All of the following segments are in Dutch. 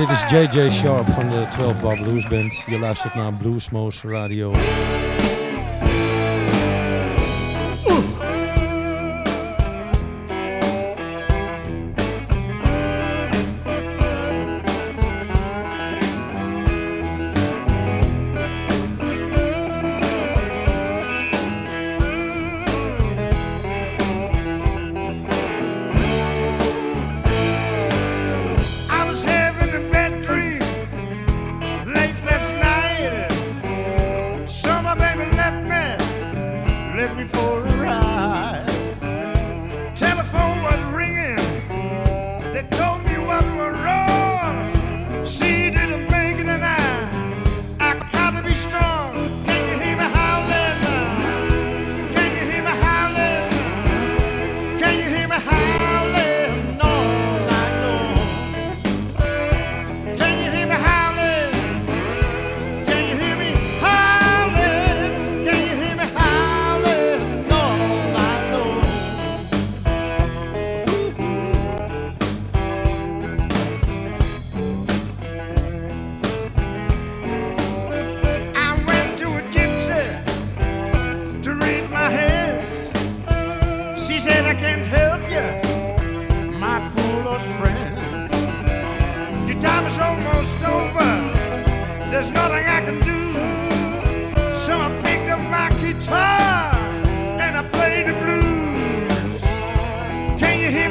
Dit is JJ Sharp van de 12 Bar Blues Band. Je luistert naar Bluesmoose Radio.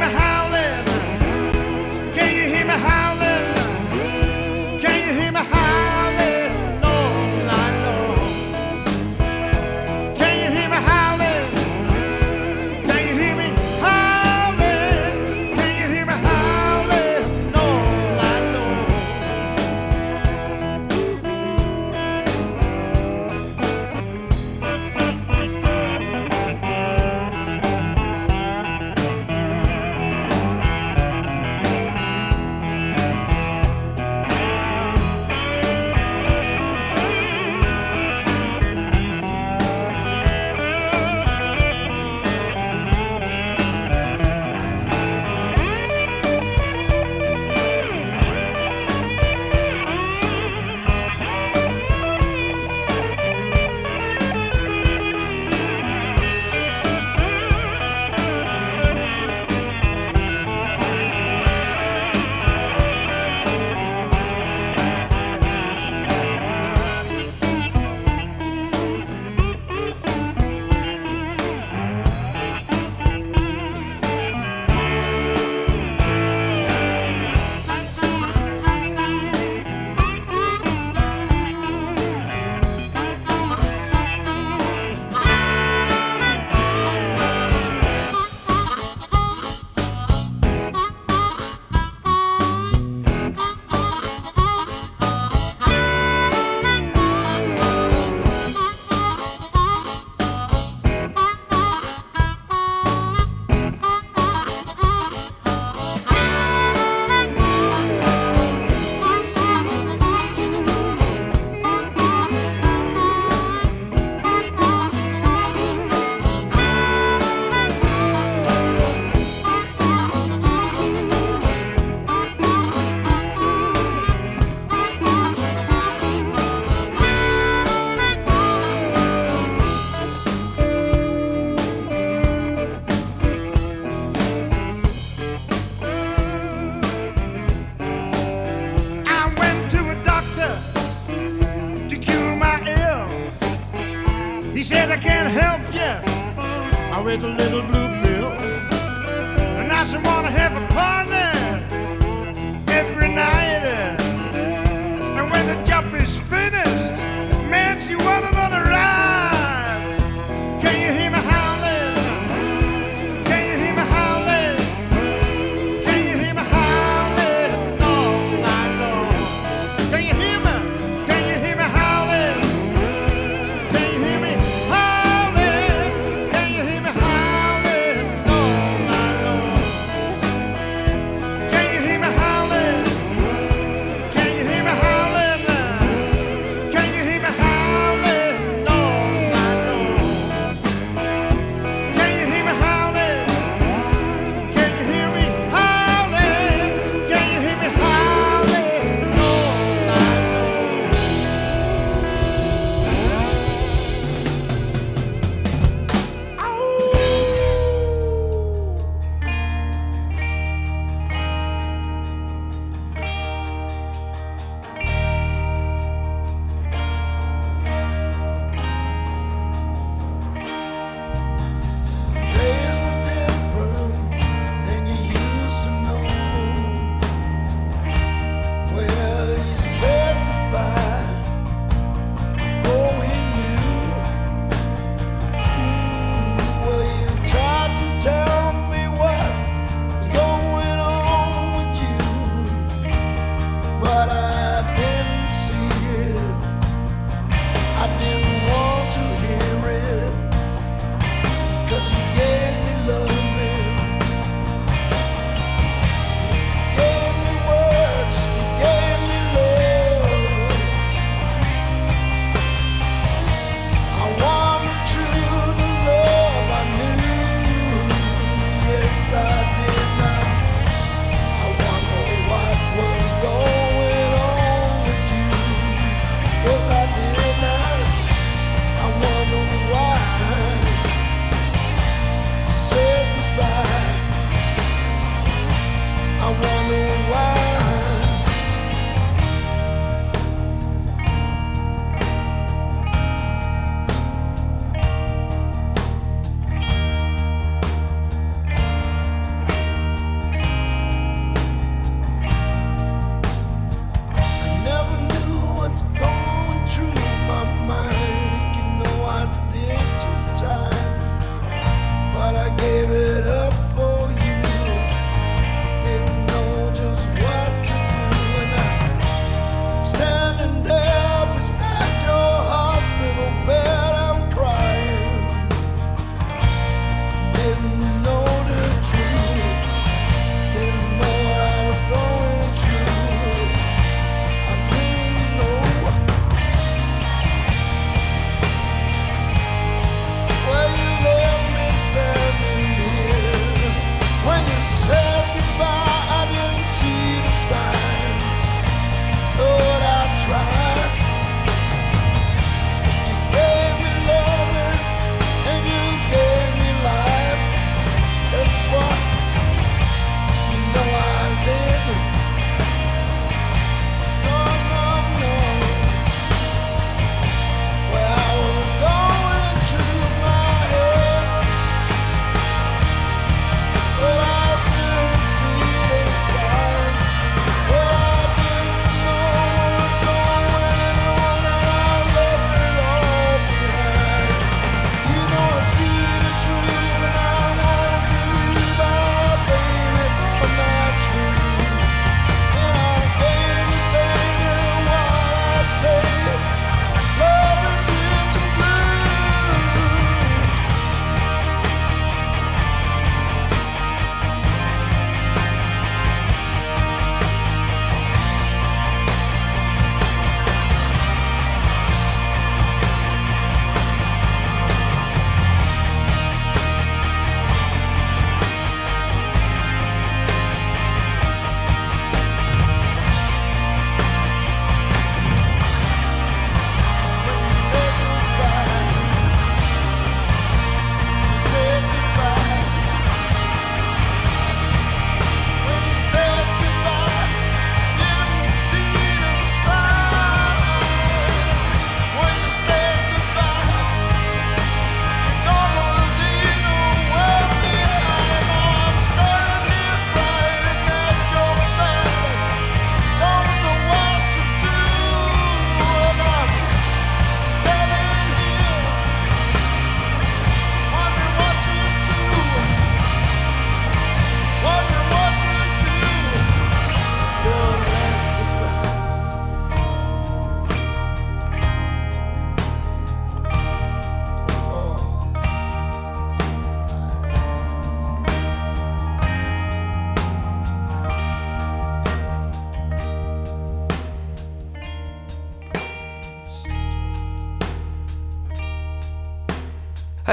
every house.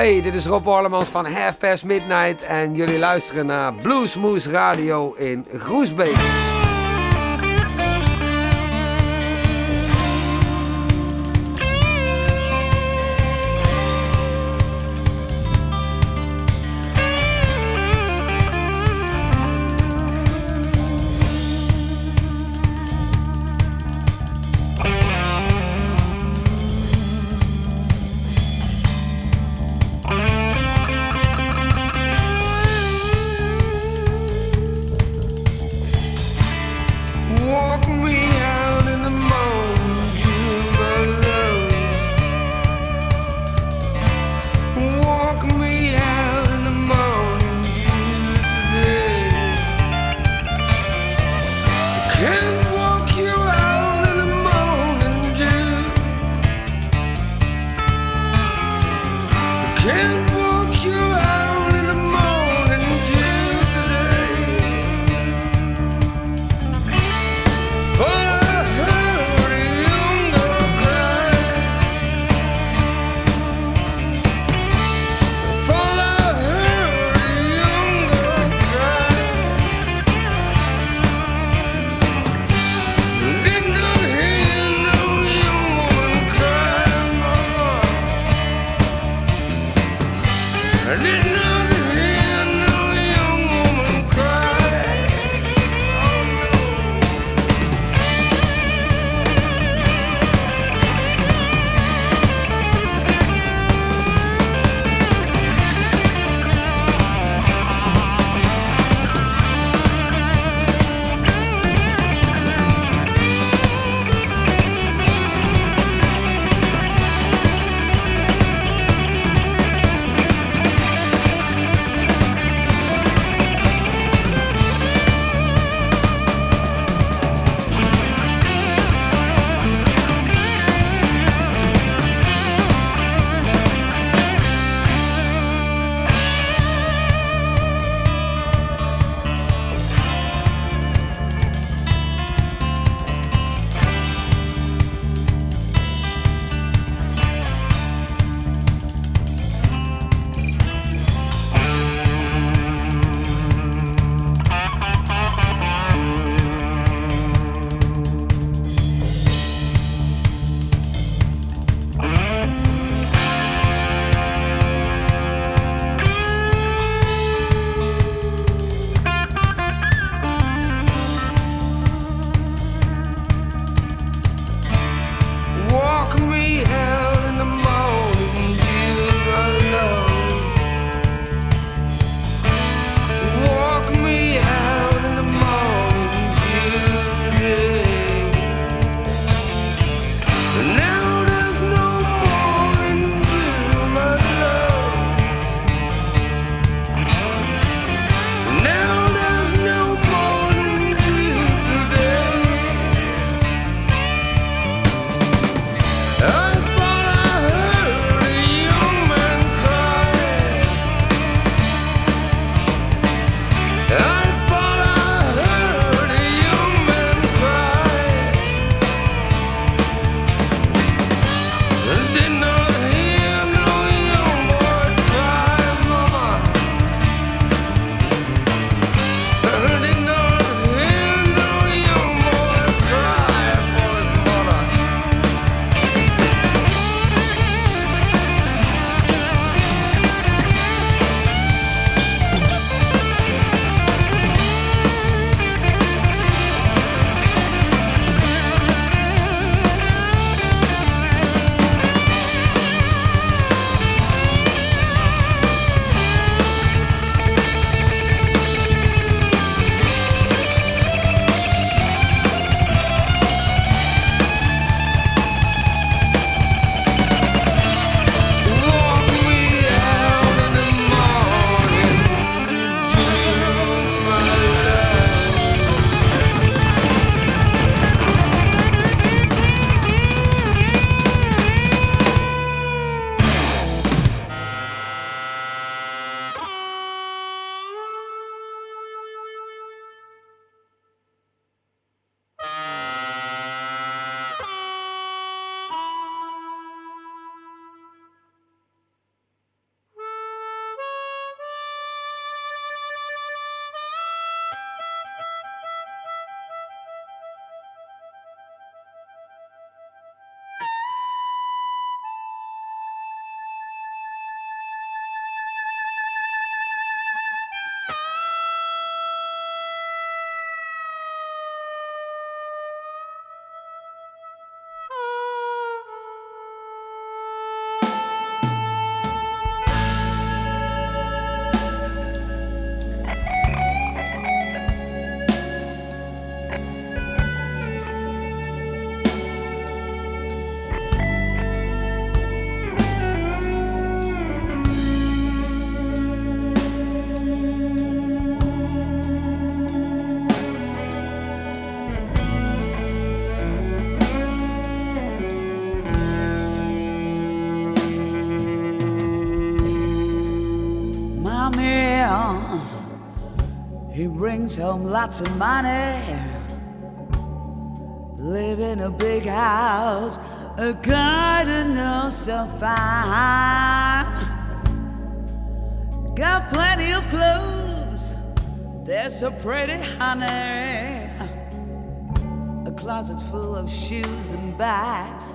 Hey, dit is Rob Orlemans van Half Past Midnight en jullie luisteren naar Bluesmoose Radio in Groesbeek. Yeah. Brings home lots of money. Live in a big house, a garden oh so fine. Got plenty of clothes. They're so pretty, honey. A closet full of shoes and bags.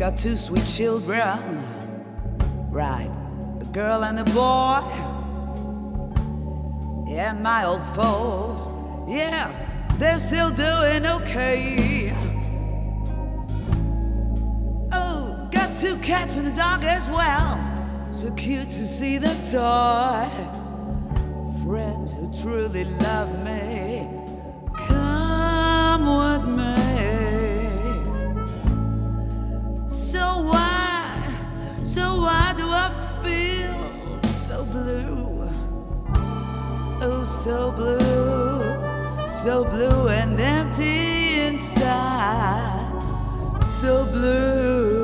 Got two sweet children, right? A girl and a boy. Yeah, my old folks, yeah, they're still doing okay. Oh, got two cats and a dog as well. So cute to see them toy. Friends who truly love me, blue? Oh, so blue, so blue and empty inside. So blue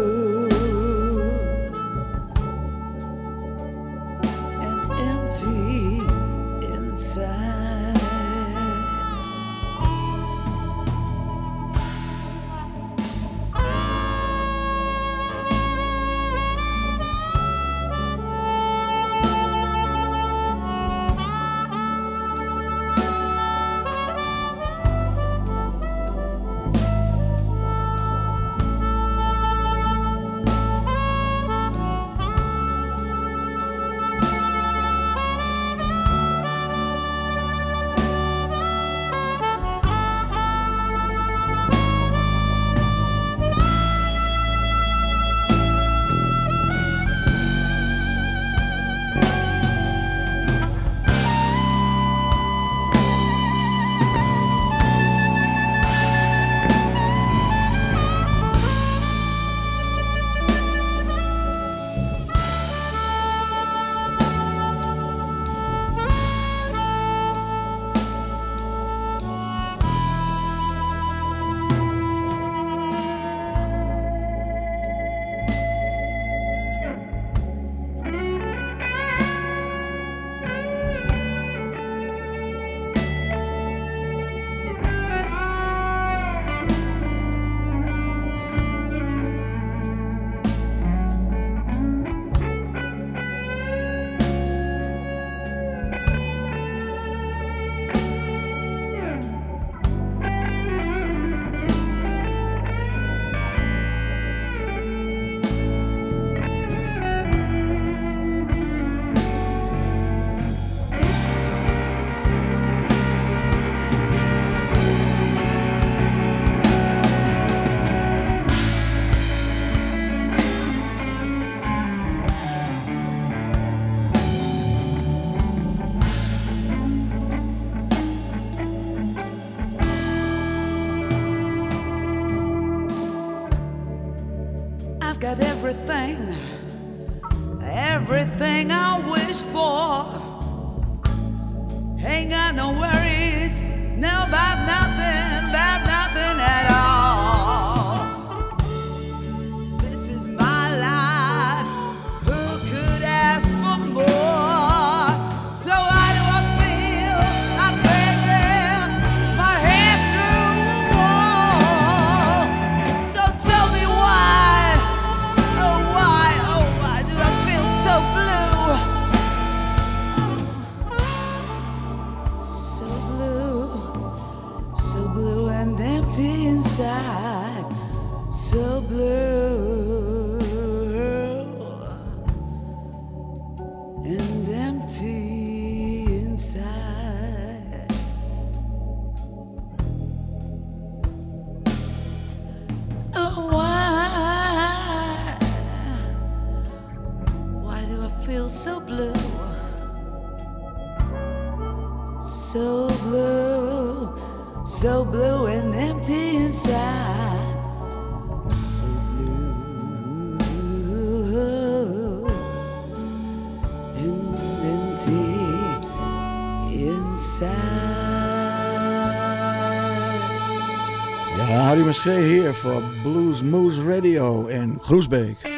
everything I wish for. Ain't got no voor Blues Moose Radio in Groesbeek.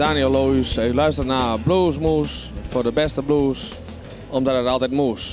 Daniel Loos. U luistert naar Bluesmoes voor de beste blues, omdat het altijd moes.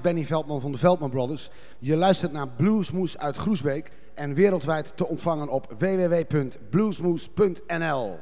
Benny Veldman van de Veldman Brothers. Je luistert naar Bluesmoes uit Groesbeek en wereldwijd te ontvangen op www.bluesmoes.nl.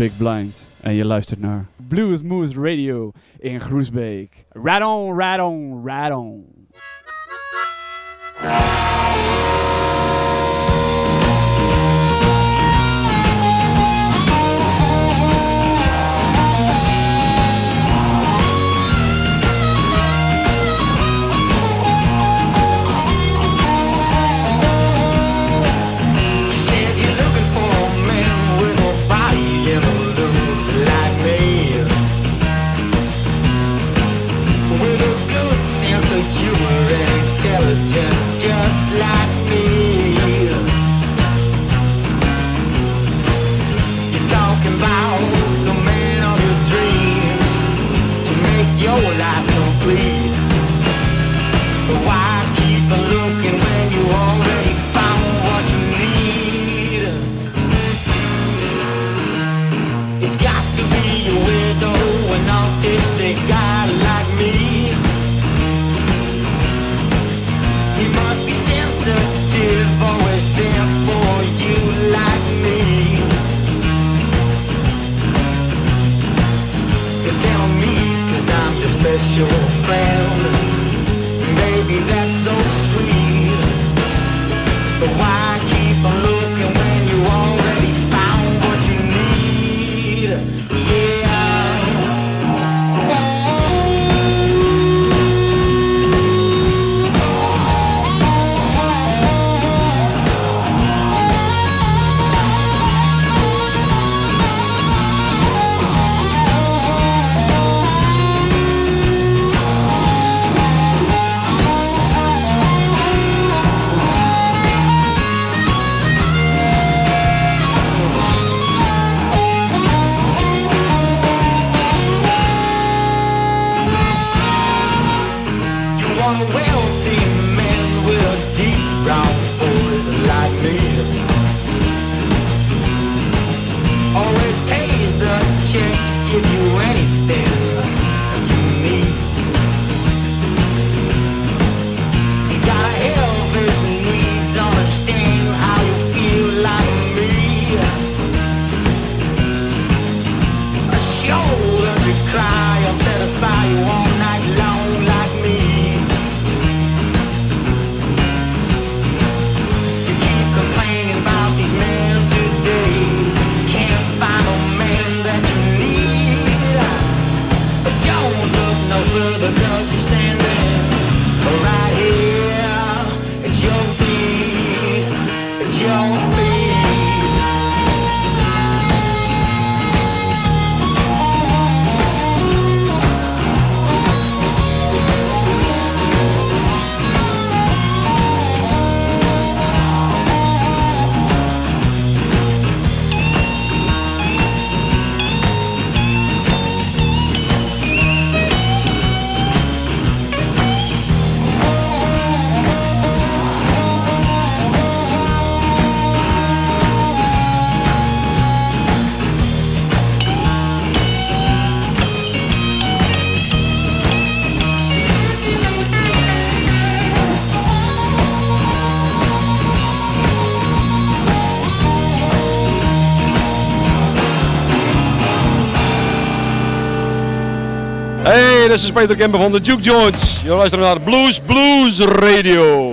Big Blind en je luistert naar Blues Moose Radio in Groesbeek. Radon, radon, radon. give you anything. is Peter Kemper van de Duke Joints. Je luistert naar Blues Blues Radio.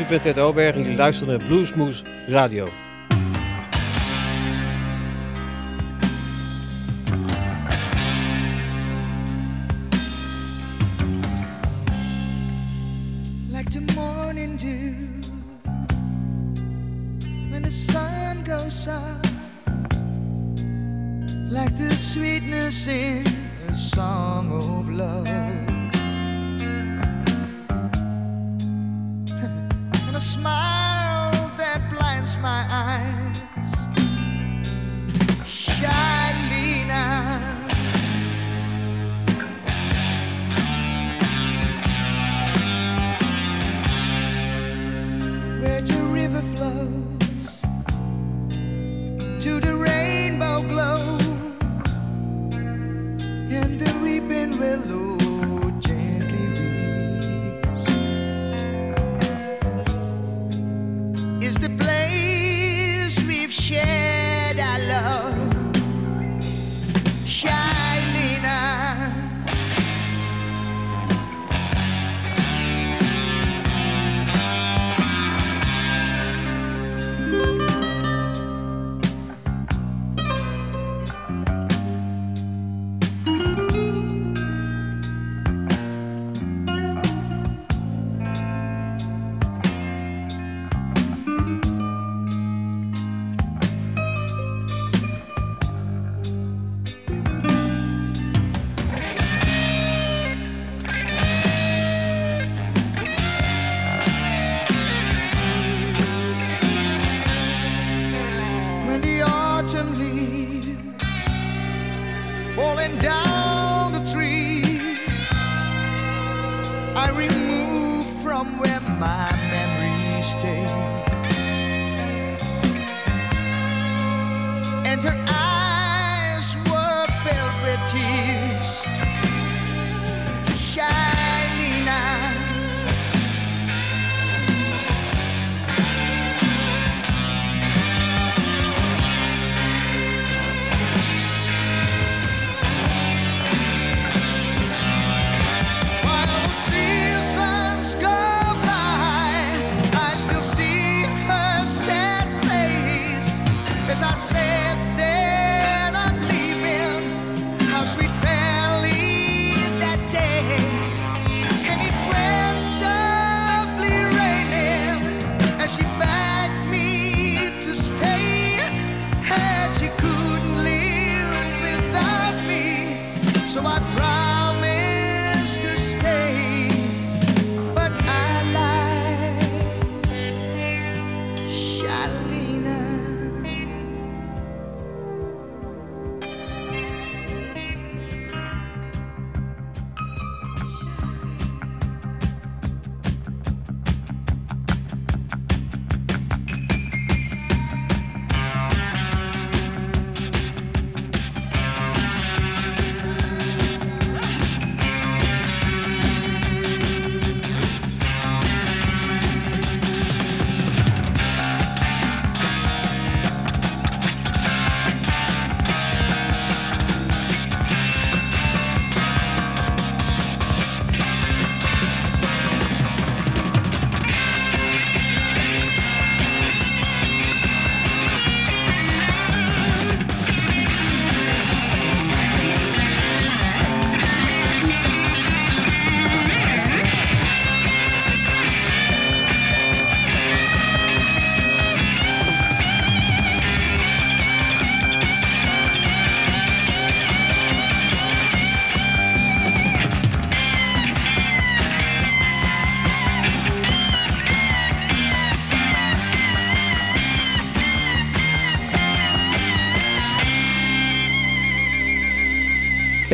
ik ben Ted Oberg en jullie luisteren naar Bluesmoose Radio.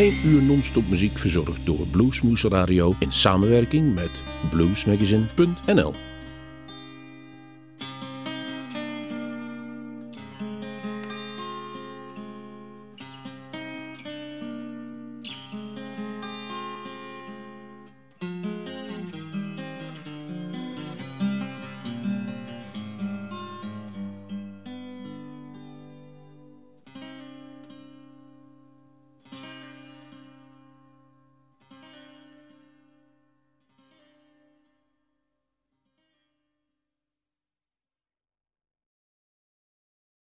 1 uur non-stop muziek verzorgd door Bluesmoose Radio in samenwerking met bluesmagazine.nl.